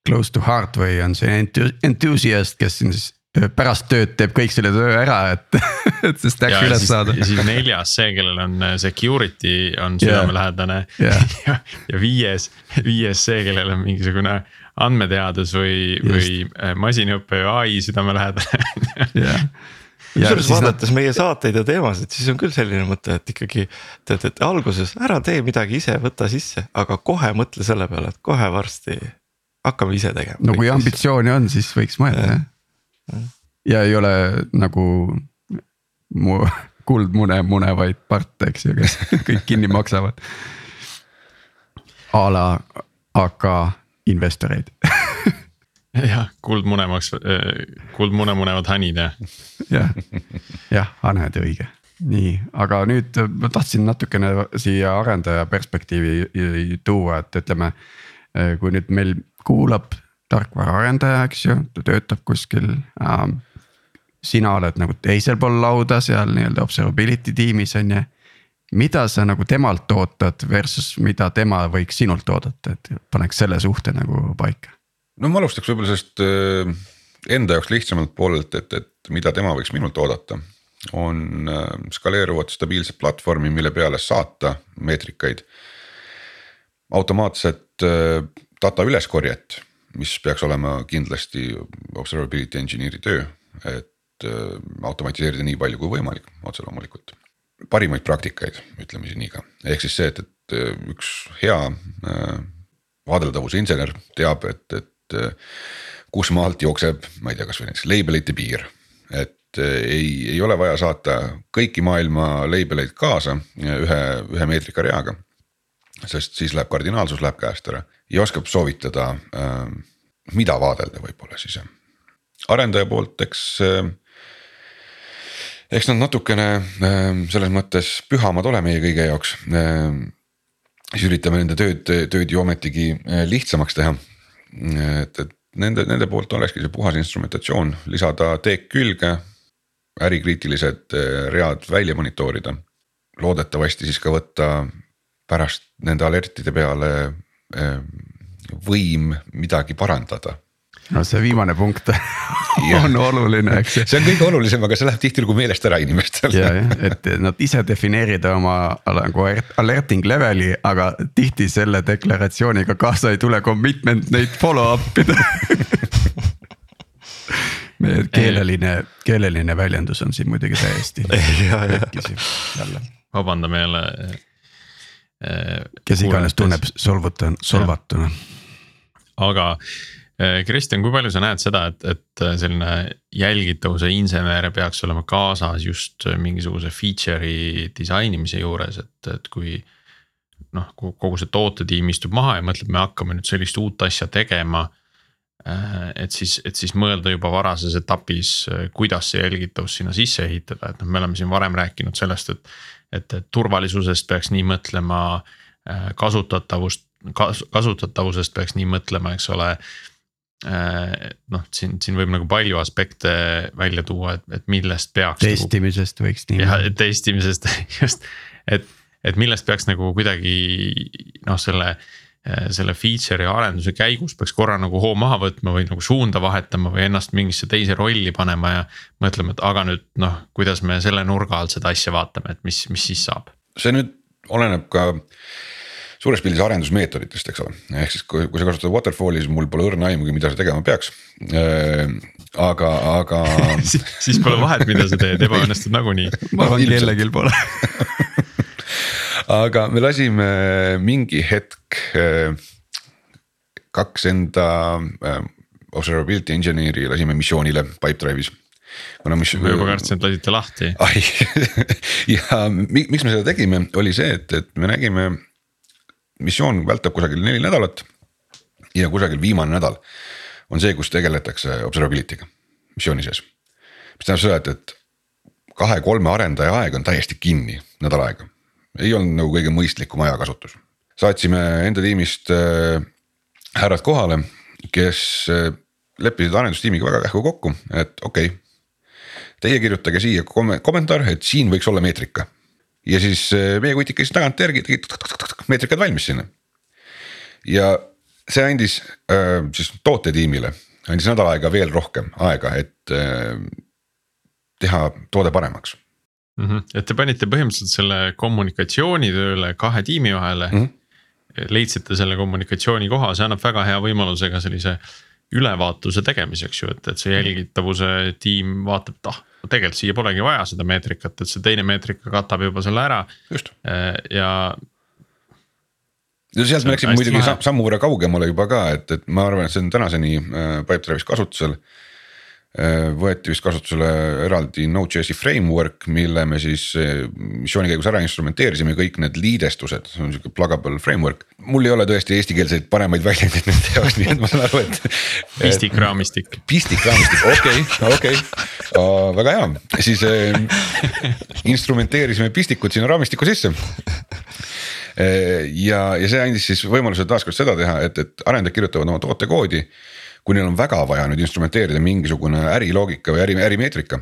close to heart või on see enthusiast, kes siin siis pärast tööd teeb kõik selle töö ära, et, <laughs> et see stack üles saada. ja siis neljas, see, kellel on äh, security on südamelähedane Yeah. <laughs> ja, ja viies, viies see, kellel on mingisugune andmeteadus või, või äh, masinaõpe või ai südamelähedane jah. Ja kusjuures vaadates meie saateid ja teemasid, siis on küll selline mõte, et ikkagi. tead, et alguses ära tee midagi ise, võta sisse, aga kohe mõtle selle peale, et kohe varsti hakkame ise tegema. no kui. ambitsiooni on, siis võiks mõelda jah. ja ei ole nagu mu <laughs> kuldmune munevaid parte, eks ju, kes <laughs> kõik kinni maksavad. a la AK investoreid <laughs> <laughs> jah, kuldmune maks-, kuldmune munevad hanid ja jah, jah, Haned õige. nii, aga nüüd ma tahtsin natukene siia arendaja perspektiivi tuua, et ütleme. kui nüüd meil kuulab tarkvaraarendaja, eks ju, ta töötab kuskil ähm,. sina oled nagu teisel pool lauda seal nii-öelda observability tiimis on ju. mida sa nagu temalt ootad versus mida tema võiks sinult oodata, et paneks selle suhte nagu paika. No ma alustaks võib-olla sellest äh, enda jaoks lihtsamalt poolelt, et, et mida tema võiks minult oodata. on äh, skaleeruvat stabiilset platvormi, mille peale saata meetrikaid. automaatset äh, data üleskorjet, mis peaks olema kindlasti observability engineer'i töö, et automatiseerida nii palju kui võimalik, otse loomulikult. parimaid praktikaid, ütleme siis nii ka, ehk siis see, et, et üks hea vaadeldavuse insener teab, et, et kus maalt jookseb, ma ei tea, kasvõi näiteks label'ite piir. et ei, ei ole vaja saata kõiki maailma label eid kaasa ühe, ühe meetrika reaga. sest siis läheb kardinaalsus läheb käest ära ja oskab soovitada, mida vaadelda võib-olla siis. arendaja poolt, eks eks nad natukene selles mõttes pühamad ole meie kõigi jaoks. siis üritame nende tööd, tööd ju ometigi lihtsamaks teha. Et, et nende, nende poolt olekski see puhas instrumentatsioon, lisada teek külge. ärikriitilised read välja monitoorida. loodetavasti siis ka võtta pärast nende alertide peale võim midagi parandada no see viimane punkt <laughs> on oluline, eks see on kõige olulisem, aga see läheb tihtilugu meelest ära inimestel. ja, jah, et nad ise defineerida oma nagu alerting level'i, aga tihti selle deklaratsiooniga kaasa ei tule commitment neid follow up ida <laughs> meie keeleline, keeleline väljendus on siin muidugi täiesti <laughs> tekkis ju jälle. vabandame jälle. kes iganes tunneb solvuta, solvatuna. aga Kristjan, kui palju sa näed seda, et, et selline jälgitavuse insener peaks olema kaasas just mingisuguse feature'i disainimise juures, et, et kui. noh, kogu see tootetiim istub maha ja mõtleb, me hakkame nüüd sellist uut asja tegema. et siis, et siis mõelda juba varases etapis, kuidas see jälgitavus sinna sisse ehitada, et noh, me oleme siin varem rääkinud sellest, et. et, turvalisusest peaks nii mõtlema, kasutatavust, kasutatavusest peaks nii mõtlema, eks ole noh, siin, siin võib nagu palju aspekte välja tuua, et, et millest peaks. testimisest nagu, võiks nii. jah, testimisest <laughs> just, et, et millest peaks nagu kuidagi noh, selle. selle feature'i arenduse käigus peaks korra nagu hoo maha võtma või nagu suunda vahetama või ennast mingisse teise rolli panema ja. mõtlema, et aga nüüd noh, kuidas me selle nurga alt seda asja vaatame, et mis, mis siis saab. see nüüd oleneb ka suures pildis arendusmeetoditest, eks ole, ehk siis kui, kui sa kasutad waterfall'i, siis mul pole õrna aimugi, mida sa tegema peaks. aga, aga <laughs> siis pole vahet, mida sa teed, ebaõnnestud nagunii. ma arvan, kellelgi pole <laughs> aga me lasime mingi hetk kaks enda observability engineer'i lasime missioonile Pipedrive'is kuna mis. ma juba kartsin, et lasite lahti. ai <laughs> ja miks me seda tegime, oli see, et, et me nägime missioon vältab kusagil neli nädalat. ja kusagil viimane nädal on see, kus tegeletakse observability'ga missiooni sees. mis tähendab seda, et, et kahe-kolme arendaja aeg on täiesti kinni nädal aega. ei olnud nagu kõige mõistlikum ajakasutus. saatsime enda tiimist äh, härrad kohale, kes äh, leppisid arendustiimiga väga kähku kokku, et okei okay,. Teie kirjutage siia kommentaar, et siin võiks olla meetrika ja siis meie kutikesed tagantjärgi tegid meetrikad valmis sinna. ja see andis äh, siis tootetiimile, andis nädal aega veel rohkem aega, et äh, teha toode paremaks mm. -hmm. et te panite põhimõtteliselt selle kommunikatsiooni tööle kahe tiimi vahele mm. -hmm. leidsite selle kommunikatsiooni koha, see annab väga hea võimaluse ka sellise ülevaatuse tegemiseks ju, et, et see jälgitavuse tiim vaatab, et ah, tegelikult siia polegi vaja seda meetrikat, et see teine meetrika katab juba selle ära. ja ja sealt me läksime muidugi lahe. sammu võrra kaugemale juba ka, et, et ma arvan, et see on tänaseni äh, Pipedrive'is kasutusel äh,. Võeti vist kasutusele eraldi Node.js-i framework, mille me siis äh, missiooni käigus ära instrumenteerisime, kõik need liidestused, see on sihuke pluggable framework. mul ei ole tõesti eestikeelseid paremaid väljendeid nende jaoks, nii et ma saan aru, et. pistikraamistik. pistikraamistik, okei okay,, okei okay. väga hea, siis uh, instrumenteerisime pistikud sinna raamistiku sisse ja, ja see andis siis võimaluse taaskord seda teha, et, et arendajad kirjutavad oma tootekoodi. Kui neil on väga vaja nüüd instrumenteerida mingisugune äriloogika või äri, ärimeetrika.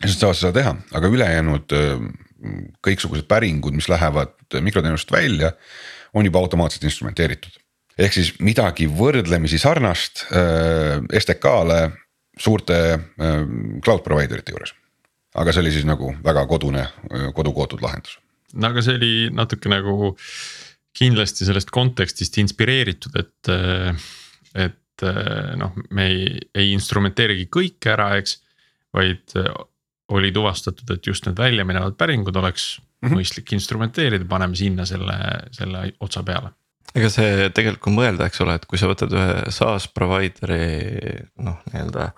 siis nad saavad seda teha, aga ülejäänud kõiksugused päringud, mis lähevad mikroteenusest välja, on juba automaatselt instrumenteeritud. ehk siis midagi võrdlemisi sarnast äh, STK-le suurte äh, cloud provider ite juures. aga see oli siis nagu väga kodune, kodukootud lahendus no aga see oli natuke nagu kindlasti sellest kontekstist inspireeritud, et, et noh, me ei, ei instrumenteerigi kõike ära, eks. vaid oli tuvastatud, et just need väljaminevad päringud oleks mm -hmm. mõistlik instrumenteerida, paneme sinna selle, selle otsa peale ega see tegelikult mõelda, eks ole, et kui sa võtad ühe SaaS provider'i noh, nii-öelda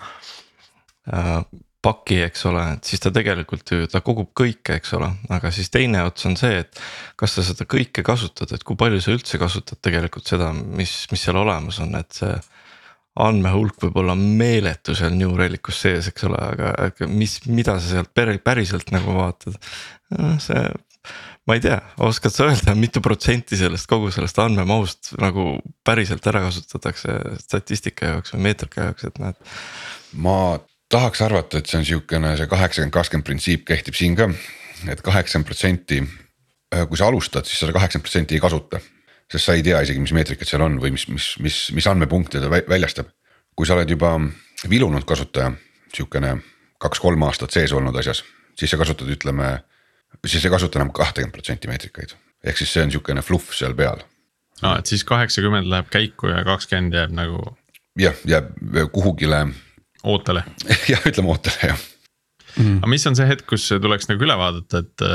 äh, paki, eks ole, et siis ta tegelikult ju, ta kogub kõike, eks ole, aga siis teine ots on see, et. kas sa seda kõike kasutad, et kui palju sa üldse kasutad tegelikult seda, mis, mis seal olemas on, et see. Andmehulk võib olla meeletu seal New Relicus sees, eks ole, aga, mis, mida sa sealt päriselt nagu vaatad, see ma ei tea, oskad sa öelda, mitu protsenti sellest kogu sellest andmemahust nagu päriselt ära kasutatakse statistika jaoks või meetrika jaoks, et näed. ma tahaks arvata, et see on sihukene see kaheksakümmend, kakskümmend printsiip kehtib siin ka. et kaheksakümmend protsenti, kui sa alustad, siis sada kaheksakümmend protsenti ei kasuta. Sest sa ei tea isegi, mis meetrikad seal on või mis, mis, mis, mis andmepunkte ta väljastab. kui sa oled juba vilunud kasutaja, sihukene kaks-kolm aastat sees olnud asjas, siis sa kasutad, ütleme. siis ei kasuta enam kahtekümmet protsenti meetrikaid, ehk siis see on sihukene fluff seal peal. aa, et siis kaheksakümmend läheb käiku ja kakskümmend jääb nagu. jah, jääb kuhugile ootele <laughs> jah, ütleme ootele jah mm.. aga mis on see hetk, kus tuleks nagu üle vaadata, et,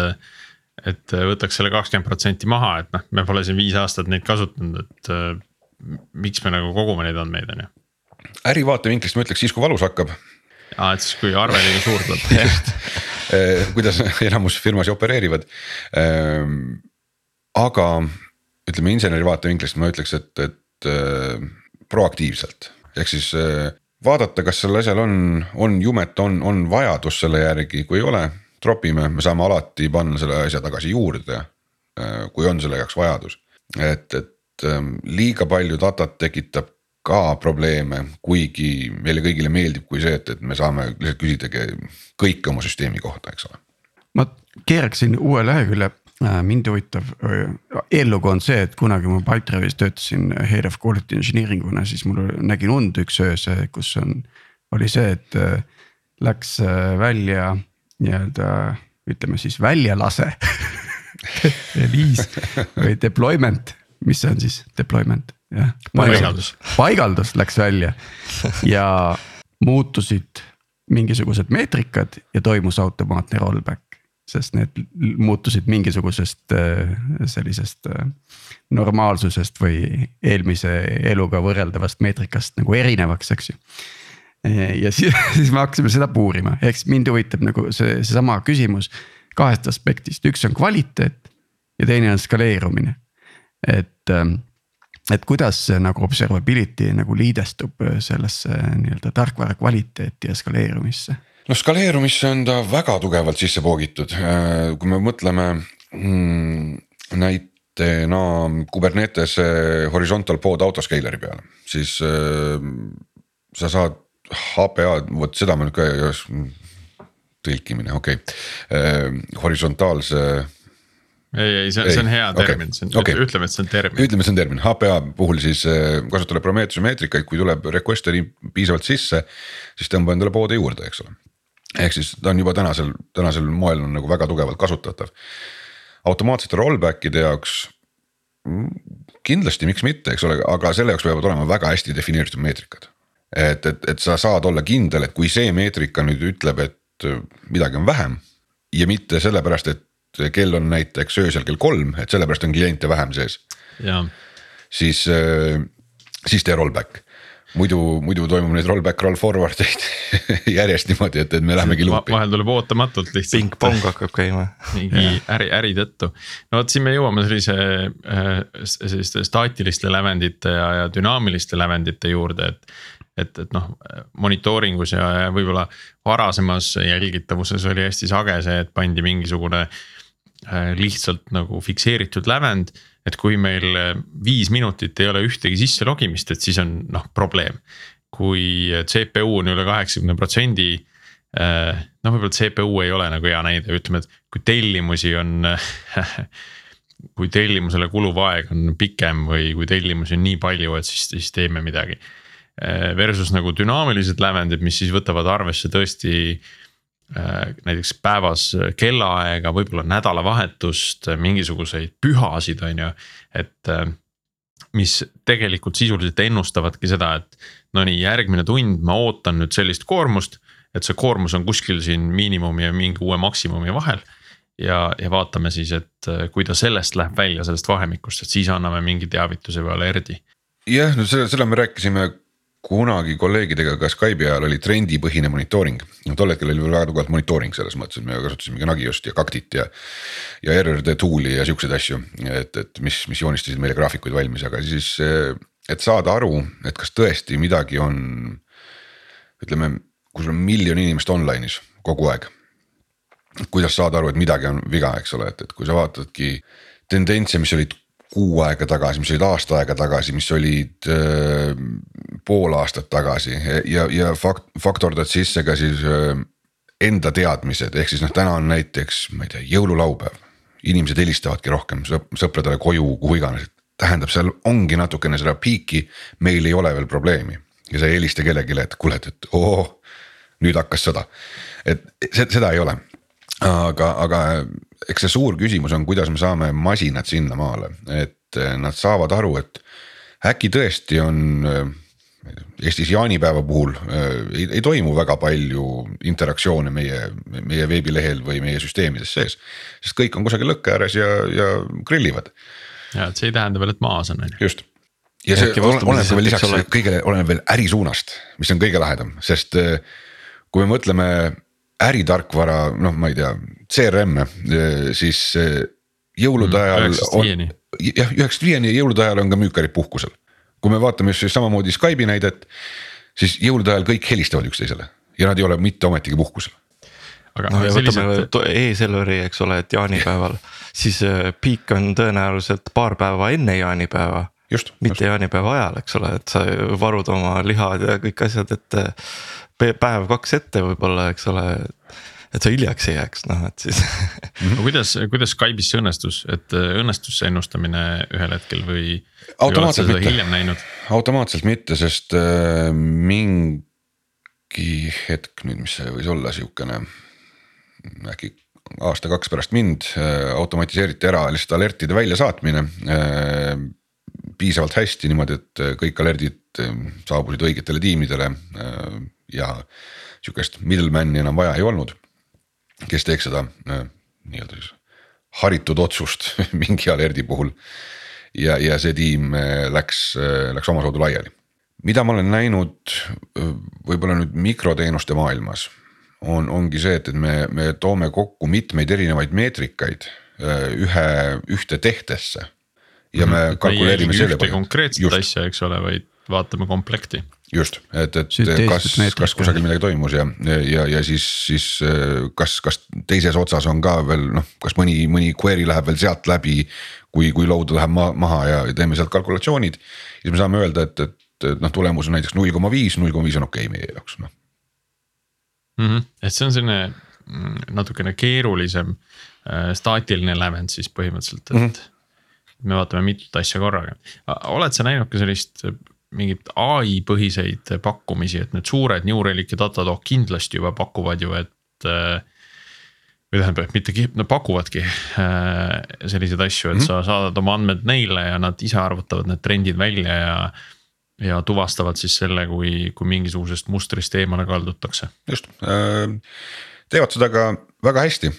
et võtaks selle kakskümmend protsenti maha, et noh, me pole siin viis aastat neid kasutanud, et miks me nagu kogume neid andmeid, on ju. ärivaatevinklist ma ütleks siis, kui valus hakkab. aa, et siis, kui arve liiga suur tuleb <laughs> just kuidas enamus firmasid opereerivad. Ehm, aga ütleme inseneri vaatevinklist ma ütleks, et, et proaktiivselt ehk siis vaadata, kas sellel asjal on, on jumet, on, on vajadus selle järgi, kui ei ole, tropime, me saame alati panna selle asja tagasi juurde. Äh, kui on selle jaoks vajadus, et, et ähm, liiga palju datat tekitab ka probleeme, kuigi meile kõigile meeldib, kui see, et, et me saame lihtsalt küsida kõike oma süsteemi kohta, eks ole. ma keeraksin uue lehekülje Äh, mind huvitav, äh, eellugu on see, et kunagi ma Pipedrive'is töötasin head of quality engineering una, siis mul nägin und üks öös, kus on, oli see, et läks välja nii-öelda ütleme siis väljalase <laughs> Release või deployment, mis see on siis deployment, jah. paigaldus. paigaldus läks välja ja muutusid mingisugused meetrikad ja toimus automaatne rollback sest need muutusid mingisugusest äh, sellisest äh, normaalsusest või eelmise eluga võrreldavast meetrikast nagu erinevaks, eks ju. Ja siis, <laughs> siis me hakkasime seda puurima, ehk siis mind huvitab nagu see, seesama küsimus kahest aspektist, üks on kvaliteet ja teine on skaleerumine. et, ähm, et kuidas see nagu observability nagu liidestub sellesse nii-öelda tarkvara kvaliteeti ja skaleerumisse? No skaleerumisse on ta väga tugevalt sisse poogitud, äh, kui me mõtleme mm, näitena Kubernetese horizontal pod autoscaler'i peale, siis äh, sa saad HPA, vot seda ma nüüd ka ei os-, tõlkimine, okei okay. äh,, horisontaalse ei, ei see, see on hea Ei, termin, see on okei. ütleme, et see on termin. ütleme, see on termin, HPA puhul siis äh, kasutada Prometheuse'i meetrikaid, kui tuleb request'i piisavalt sisse, siis tõmba endale poode juurde, eks ole. ehk siis ta on juba tänasel, tänasel moel on nagu väga tugevalt kasutatav. automaatsete rollback'ide jaoks mm, kindlasti, miks mitte, eks ole, aga selle jaoks peavad olema väga hästi defineeritud meetrikad. Et, et, et sa saad olla kindel, et kui see meetrika nüüd ütleb, et äh, midagi on vähem ja mitte sellepärast, et kell on näiteks öösel kell kolm, et sellepärast on kliente vähem sees ja, siis, siis tee rollback. muidu, muidu toimub neid rollback, roll forward eid <laughs> järjest niimoodi, et, et me lähemegi Va luupi. vahel tuleb ootamatult lihtsalt. pingpong hakkab käima. <laughs> mingi äri, äri tõttu. no vot, siin me jõuame sellise äh, selliste staatiliste lävendite ja, ja dünaamiliste lävendite juurde, et. Et, et noh, monitooringus ja, ja võib-olla varasemas jälgitavuses oli hästi sage see, et pandi mingisugune äh, lihtsalt nagu fikseeritud lävend. et kui meil viis minutit ei ole ühtegi sisse logimist, et siis on noh probleem. kui CPU on üle kaheksakümne protsendi äh, noh, võib-olla CPU ei ole nagu hea näide, ütleme, et kui tellimusi on <laughs> kui tellimusele kuluv aeg on pikem või kui tellimusi on nii palju, et siis, siis teeme midagi. Versus nagu dünaamilised lävendid, mis siis võtavad arvesse tõesti äh, näiteks päevas kellaaega, võib-olla nädalavahetust, mingisuguseid pühasid, on ju, et äh, mis tegelikult sisuliselt ennustavadki seda, et no nii, järgmine tund ma ootan nüüd sellist koormust. et see koormus on kuskil siin miinimumi ja mingi uue maksimumi vahel. ja, ja vaatame siis, et kui ta sellest läheb välja, sellest vahemikust, et siis anname mingi teavituse või alerdi. jah, no selle, selle me rääkisime kunagi kolleegidega ka Skype'i ajal oli trendipõhine monitooring. tol hetkel oli veel väga tugevalt monitooring selles mõttes, et me kasutasime ka Nagiust ja Cactit ja. ja RRD tool'i ja siukseid asju, et, et mis, mis joonistasid meile graafikuid valmis, aga siis, et saada aru, et kas tõesti midagi on. ütleme, kui sul on miljon inimest online'is kogu aeg. kuidas saada aru, et midagi on viga, eks ole, et, et kui sa vaatadki tendentse, mis olid kuu aega tagasi, mis olid aasta aega tagasi, mis olid äh, pool aastat tagasi. Ja, ja fakt, faktordad sisse ka siis äh, enda teadmised, ehk siis noh, täna on näiteks, ma ei tea, jõululaupäev. inimesed helistavadki rohkem sõpradele koju, kuhu iganes, tähendab, seal ongi natukene seda piiki, meil ei ole veel probleemi. ja sa ei helista kellelegi, et kuule, et, oo, nüüd hakkas sõda, et seda ei ole aga, aga eks see suur küsimus on, kuidas me saame masinad sinnamaale, et nad saavad aru, et äkki tõesti on. Eestis jaanipäeva puhul ei, ei toimu väga palju interaktsioone meie, meie veebilehel või meie süsteemides sees. sest kõik on kusagil lõkke ääres ja, ja grillivad. ja et see ei tähenda veel, et maas on, on ju. just ja see oleneb veel lisaks ole... kõigele oleneb veel ärisuunast, mis on kõige lahedam, sest kui me mõtleme äritarkvara, noh, ma ei tea, CRM-e, siis jõulude ajal on. jah, üheksast viieni ja jõulude ajal on ka müük olid puhkusel. kui me vaatame just samamoodi Skype'i näidet, siis jõulude ajal kõik helistavad üksteisele ja nad ei ole mitte ometigi puhkusel. aga no ja sellised... võtame e-Selveri, eks ole, et jaanipäeval, siis piik on tõenäoliselt paar päeva enne jaanipäeva just. mitte jaanipäeva ajal, eks ole, et sa varud oma lihad ja kõik asjad ette päev-kaks ette võib-olla, eks ole. et sa hiljaks ei jääks, noh et siis no <laughs> kuidas, kuidas Skype'is see õnnestus, et õnnestus see ennustamine ühel hetkel või? automaatselt mitte, automaatselt mitte, sest äh, mingi hetk nüüd, mis see võis olla siukene. äkki aasta-kaks pärast mind äh, automatiseeriti ära lihtsalt alertide väljasaatmine äh, piisavalt hästi niimoodi, et kõik alerdid saabusid õigetele tiimidele ja sihukest middleman'i enam vaja ei olnud. kes teeks seda nii-öelda siis haritud otsust <laughs> mingi alerdi puhul. ja, ja see tiim läks, läks omasoodu laiali. mida ma olen näinud võib-olla nüüd mikroteenuste maailmas on, ongi see, et, et me, me toome kokku mitmeid erinevaid meetrikaid ühe, ühte tehtesse. Ja me mm -hmm. kalkuleerime selle põhjal. konkreetset Just. asja, eks ole, vaid vaatame komplekti just, et, et kas, kas kusagil midagi toimus ja, ja, ja siis, siis kas, kas teises otsas on ka veel noh, kas mõni, mõni query läheb veel sealt läbi. kui, kui load läheb ma, maha ja teeme sealt kalkulatsioonid, siis me saame öelda, et, et, et noh, tulemus on näiteks null koma viis, null koma viis on okei okay meie jaoks noh mm. -hmm. et see on selline mm, natukene keerulisem äh, staatiline lävend siis põhimõtteliselt, et mm. -hmm me vaatame mitut asja korraga. oled sa näinud ka sellist mingit ai põhiseid pakkumisi, et need suured New Relic ja Datadog kindlasti juba pakuvad ju, et. või tähendab, et mitte, nad pakuvadki selliseid asju, et mm -hmm. sa saadad oma andmed neile ja nad ise arvutavad need trendid välja ja ja tuvastavad siis selle, kui, kui mingisugusest mustrist eemale kaldutakse. just, teevad seda ka väga hästi.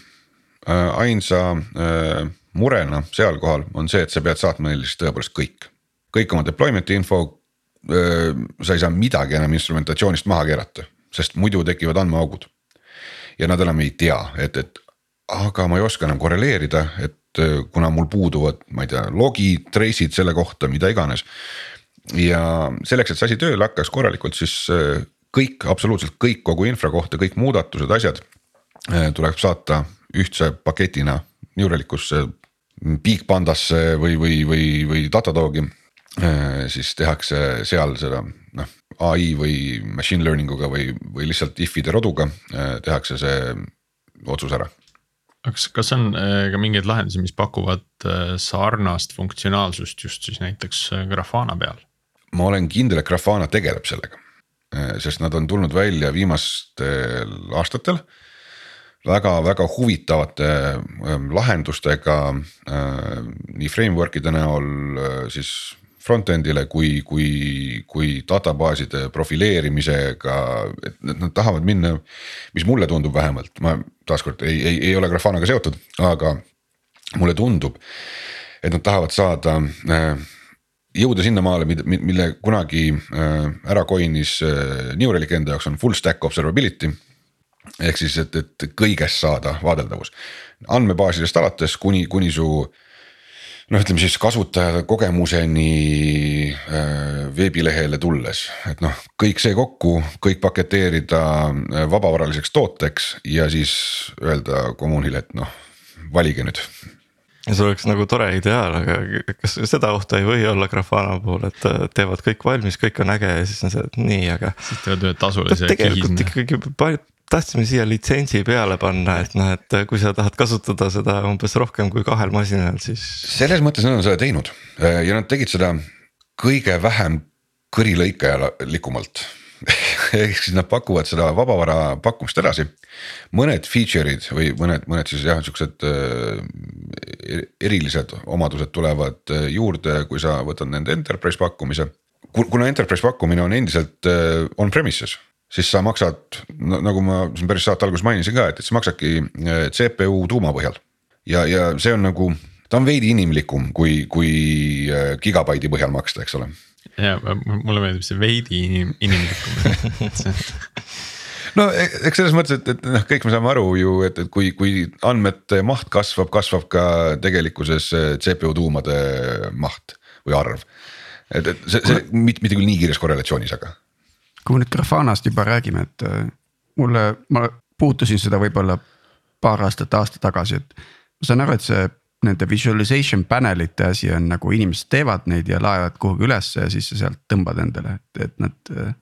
ainsa murena seal kohal on see, et sa pead saatma neile siis tõepoolest kõik, kõik oma deployment'i info. sa ei saa midagi enam instrumentatsioonist maha keerata, sest muidu tekivad andmeaugud. ja nad enam ei tea, et, et aga ma ei oska enam korreleerida, et kuna mul puuduvad, ma ei tea, logid, trace'id selle kohta, mida iganes. ja selleks, et see asi tööle hakkaks korralikult, siis kõik, absoluutselt kõik kogu infra kohta, kõik muudatused, asjad tuleb saata ühtse paketina New Relicusse Bigpandasse või, või, või, või Datadogi. Äh, siis tehakse seal seda noh ai või machine learning uga või, või lihtsalt if'ide roduga äh, tehakse see otsus ära kas, kas on äh, ka mingeid lahendusi, mis pakuvad sarnast funktsionaalsust just siis näiteks Grafana peal? ma olen kindel, et Grafana tegeleb sellega, sest nad on tulnud välja viimastel aastatel väga-väga huvitavate ähm, lahendustega äh, nii framework'ide näol äh, siis front-end'ile kui, kui, kui databaaside profileerimisega, et nad tahavad minna. mis mulle tundub vähemalt, ma taaskord ei, ei, ei ole Grafanaga seotud, aga mulle tundub, et nad tahavad saada äh, jõuda sinnamaale, mille kunagi ära coin'is New Relic enda jaoks on full stack observability ehk siis, et, et kõigest saada vaadeldavus, andmebaasidest alates kuni, kuni su noh, ütleme siis kasutaja kogemuseni äh, veebilehele tulles, et noh, kõik see kokku, kõik paketeerida äh, vabavaraliseks tooteks ja siis öelda kommuunile, et noh, valige nüüd ja see oleks nagu tore ideaal, aga kas seda ohtu ei või olla Grafana puhul, et äh, teevad kõik valmis, kõik on äge ja siis on see, et nii, aga. siis teevad ühe tasulise. tegelikult ikkagi tahtsime siia litsentsi peale panna, et noh, et kui sa tahad kasutada seda umbes rohkem kui kahel masinal, siis. selles mõttes nad on seda teinud äh, ja nad tegid seda kõige vähem kõrilõikajalikumalt <laughs> ehk siis nad pakuvad seda vabavara pakkumist edasi. mõned feature'id või mõned, mõned siis jah, siuksed äh, erilised omadused tulevad äh, juurde, kui sa võtad nende enterprise pakkumise. kuna enterprise pakkumine on endiselt on-premises siis sa maksad no, nagu ma siin päris saate alguses mainisin ka, et, et sa maksadki äh, CPU tuuma põhjal. ja, ja see on nagu, ta on veidi inimlikum kui, kui äh, gigabaidi põhjal maksta, eks ole. ja mulle meeldib see veidi inim, inimlikum <laughs> no e, eks selles mõttes, et, et noh, kõik me saame aru ju, et, et kui, kui andmete maht kasvab, kasvab ka tegelikkuses äh, CPU tuumade maht või arv. et, et see, see mitte, mitte küll nii kiires korrelatsioonis, aga kui me nüüd Grafanast juba räägime, et äh, mulle, ma puutusin seda võib-olla paar aastat, aasta tagasi, et. ma saan aru, et see nende visualization panel'ite asi on nagu inimesed teevad neid ja laevad kuhugi ülesse ja siis sa sealt tõmbad endale, et, et nad. Äh,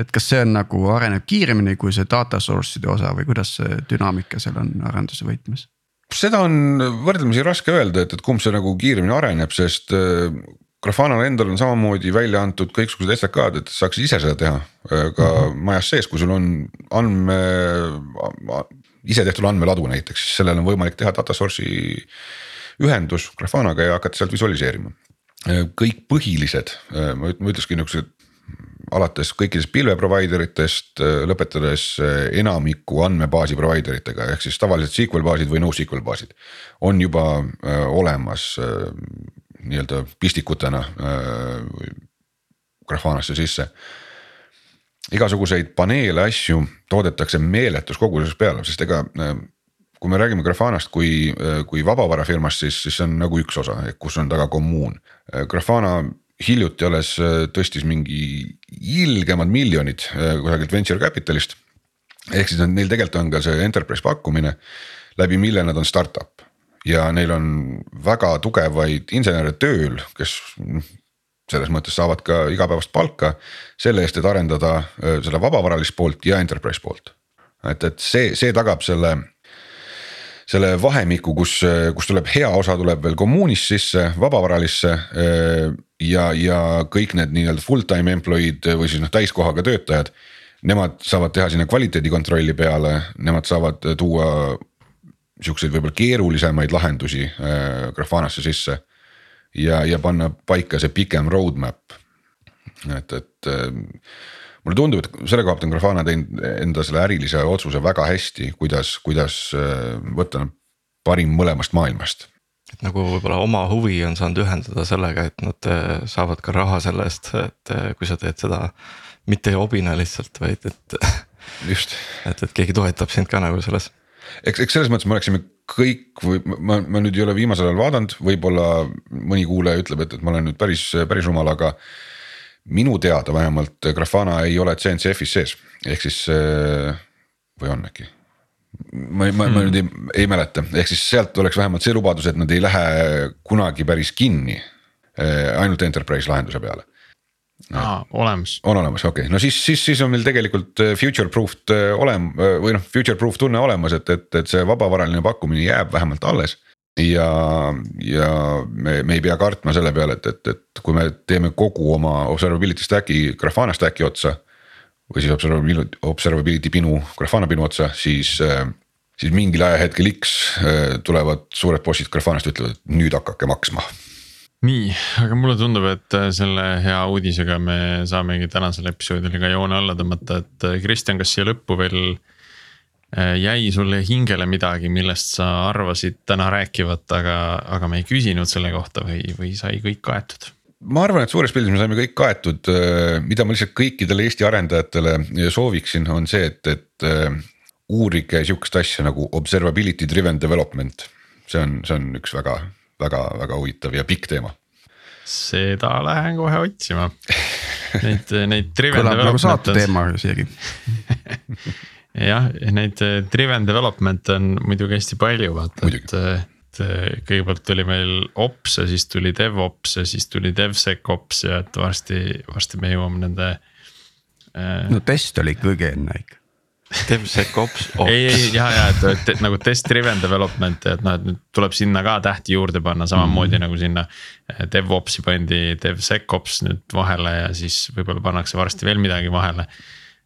et kas see on nagu areneb kiiremini kui see data source'ide osa või kuidas see dünaamika seal on arenduse võtmes? seda on võrdlemisi raske öelda, et, et kumb see nagu kiiremini areneb, sest äh, Grafanal endal on samamoodi välja antud kõiksugused SDK-d, et saaks ise seda teha äh, ka mm -hmm. majas sees, kui sul on andme, ise tehtud andmeladu näiteks, siis sellel on võimalik teha data source'i ühendus Grafanaga ja hakata sealt visualiseerima. Äh, kõik põhilised, äh, ma ütlekski niuksed alates kõikidest pilve provider itest, lõpetades enamiku andmebaasi provider itega, ehk siis tavalised SQL baasid või NoSQL baasid. on juba olemas nii-öelda pistikutena äh, Grafanasse sisse. igasuguseid paneele, asju toodetakse meeletus koguses peale, sest ega äh, kui me räägime Grafanast kui, äh, kui vabavarafirmast, siis, siis see on nagu üks osa, kus on taga kommuun. Grafana hiljuti alles tõstis mingi ilgemad miljonid kusagilt venture capital'ist. ehk siis neil tegelikult on ka see enterprise pakkumine, läbi mille nad on startup ja neil on väga tugevaid insenere tööl, kes selles mõttes saavad ka igapäevast palka selle eest, et arendada seda vabavaralist poolt ja enterprise poolt. et, et see, see tagab selle selle vahemiku, kus, kus tuleb hea osa tuleb veel kommuunist sisse, vabavaralisse. ja, ja kõik need nii-öelda full-time employee'd või siis noh, täiskohaga töötajad. Nemad saavad teha sinna kvaliteedikontrolli peale, nemad saavad tuua siukseid võib-olla keerulisemaid lahendusi äh, Grafanasse sisse. ja, ja panna paika see pikem roadmap. et, et äh, mulle tundub, et selle koha pealt on Grafana teinud enda selle ärilise otsuse väga hästi, kuidas, kuidas äh, võtta parim mõlemast maailmast et nagu võib-olla oma huvi on saanud ühendada sellega, et nad äh, saavad ka raha selle eest, et äh, kui sa teed seda mitte hobina lihtsalt, vaid et. just. <laughs> et, et keegi toetab sind ka nagu selles eks, eks selles mõttes me oleksime kõik või ma, ma nüüd ei ole viimasel ajal vaadanud, võib-olla mõni kuulaja ütleb, et, et ma olen nüüd päris, päris rumal, aga. minu teada vähemalt Grafana ei ole CNCF-is sees, ehk siis või on äkki? ma, ma, ma nüüd ei, ei mäleta, ehk siis sealt oleks vähemalt see lubadus, et nad ei lähe kunagi päris kinni. ainult enterprise lahenduse peale Aa, olemas. on olemas, okei okay., no siis, siis, siis on meil tegelikult äh, future proof'd äh, olem- või noh, future proof tunne olemas, et, et, et see vabavaraline pakkumine jääb vähemalt alles. ja, ja me, me ei pea kartma selle peale, et, et, et kui me teeme kogu oma observability stack'i Grafana stack'i otsa. või siis observability, observability pinu Grafana pinu otsa, siis äh, siis mingil ajahetkel X tulevad suured bossid Grafanast, ütlevad, et nüüd hakake maksma nii, aga mulle tundub, et äh, selle hea uudisega me saamegi tänasele episoodile ka joone alla tõmmata, et äh, Kristjan, kas siia lõppu veel äh, jäi sulle hingele midagi, millest sa arvasid täna rääkivat, aga, aga me ei küsinud selle kohta või, või sai kõik kaetud? ma arvan, et suures pildis me saime kõik kaetud, mida ma lihtsalt kõikidele Eesti arendajatele sooviksin, on see, et, et uurige sihukest asja nagu observability driven development. see on, see on üks väga väga-väga huvitav ja pikk teema. seda lähen kohe otsima. Neid, neid. <laughs> kõlab nagu saate teema isegi <laughs> jah, neid eh, driven development'e on muidugi hästi palju, vaata, et, et kõigepealt tuli meil ops ja siis tuli DevOps ja siis tuli DevSecOps ja et varsti, varsti me jõuame nende. Eh, no test oli kõige enne ikka DevSecOps. ei, ei ja, ja et, et, et nagu test driven development, et noh, et nüüd tuleb sinna ka tähti juurde panna samamoodi mm nagu sinna. Eh, DevOps'i pandi DevSecOps nüüd vahele ja siis võib-olla pannakse varsti veel midagi vahele.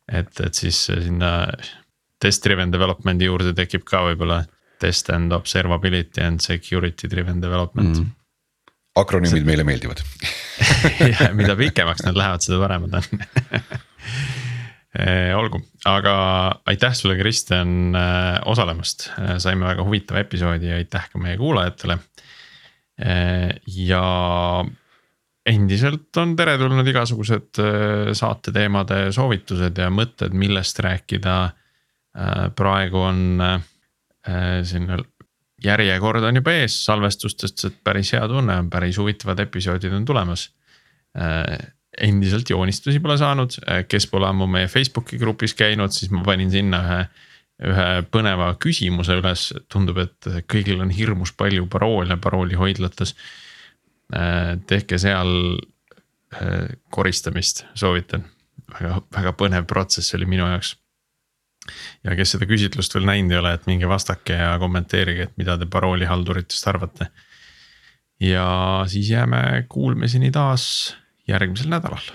et, et siis sinna test driven development'i juurde tekib ka võib-olla test and observability and security driven development mm. akronüümid see... meile meeldivad <laughs> mida pikemaks nad lähevad, seda paremad on <laughs> olgu, aga aitäh sulle, Kristjan eh, osalemast, eh, saime väga huvitava episoodi ja aitäh ka meie kuulajatele. ja endiselt on teretulnud igasugused saate teemade soovitused ja mõtted, millest rääkida. praegu on siin järjekord on juba ees salvestustest, et päris hea tunne on, päris huvitavad episoodid on tulemas endiselt joonistusi pole saanud, kes pole ammu meie Facebooki grupis käinud, siis ma panin sinna ühe, ühe põneva küsimuse üles, tundub, et kõigil on hirmus palju paroole paroolihoidlates. tehke seal koristamist, soovitan, väga, väga põnev protsess oli minu jaoks. ja kes seda küsitlust veel näinud ei ole, et minge vastake ja kommenteerige, et mida te paroolihalduritest arvate. ja siis jääme kuulmiseni taas järgmisel nädalal.